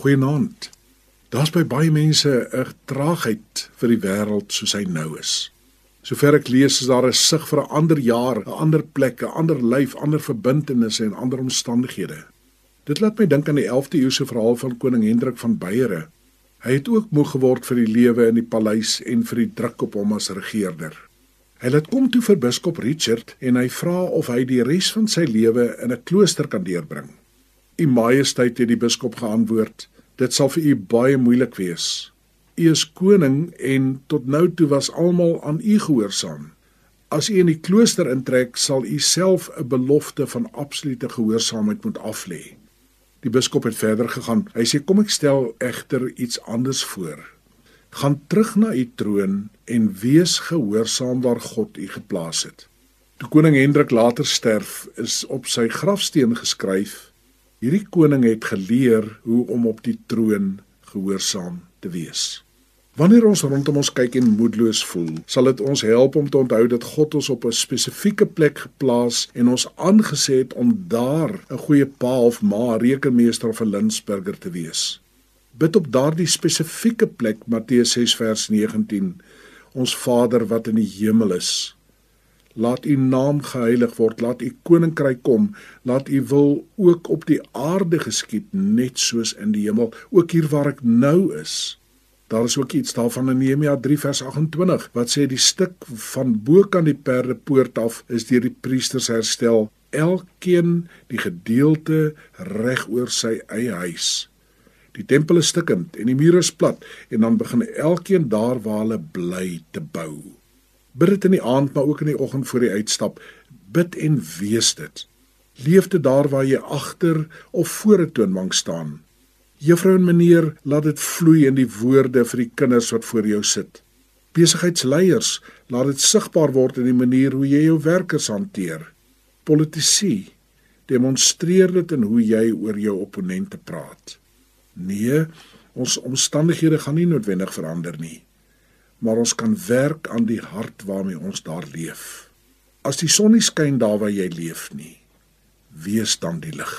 Goeienaand. Daar's by baie mense 'n traagheid vir die wêreld soos hy nou is. Sover ek lees is daar 'n sig vir 'n ander jaar, 'n ander plek, 'n ander lyf, ander verbintenisse en ander omstandighede. Dit laat my dink aan die 11de eeuse verhaal van koning Hendrik van Beiere. Hy het ook moeg geword vir die lewe in die paleis en vir die druk op hom as regerder. Hy laat kom toe vir biskop Richard en hy vra of hy die res van sy lewe in 'n klooster kan deurbring. U Majesteit het die biskop geantwoord: "Dit sal vir u baie moeilik wees. U is koning en tot nou toe was almal aan u gehoorsaam. As u in die klooster intrek, sal u self 'n belofte van absolute gehoorsaamheid moet aflê." Die biskop het verder gegaan. Hy sê: "Kom ek stel egter iets anders voor. Gaan terug na u troon en wees gehoorsaam waar God u geplaas het." Toe koning Hendrik later sterf, is op sy grafsteen geskryf: Hierdie koning het geleer hoe om op die troon gehoorsaam te wees. Wanneer ons rondom ons kyk en moedeloos voel, sal dit ons help om te onthou dat God ons op 'n spesifieke plek geplaas en ons aangesê het om daar 'n goeie pa of ma, rekenmeester of 'n linsburger te wees. Bid op daardie spesifieke plek Matteus 6 vers 19. Ons Vader wat in die hemel is, Laat u naam geheilig word, laat u koninkryk kom, laat u wil ook op die aarde geskied net soos in die hemel, ook hier waar ek nou is. Daar is ook iets daarvan in Nehemia 3 vers 28 wat sê die stuk van bokant die perdepoort af is deur die priesters herstel, elkeen die gedeelte reg oor sy eie huis. Die tempel is stukkend en die mure is plat en dan begin elkeen daar waar hulle bly te bou. Bid dit in die aand maar ook in die oggend voor jy uitstap. Bid en wees dit. Leef dit daar waar jy agter of voor 'n toonbank staan. Juffrou en meneer, laat dit vloei in die woorde vir die kinders wat voor jou sit. Besigheidsleiers, laat dit sigbaar word in die manier hoe jy jou werkers hanteer. Politici, demonstreer dit in hoe jy oor jou opponente praat. Nee, ons omstandighede gaan nie noodwendig verander nie maar ons kan werk aan die hart waarmee ons daar leef. As die son nie skyn daar waar jy leef nie, wees dan die lig.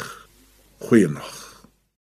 Goeienaand.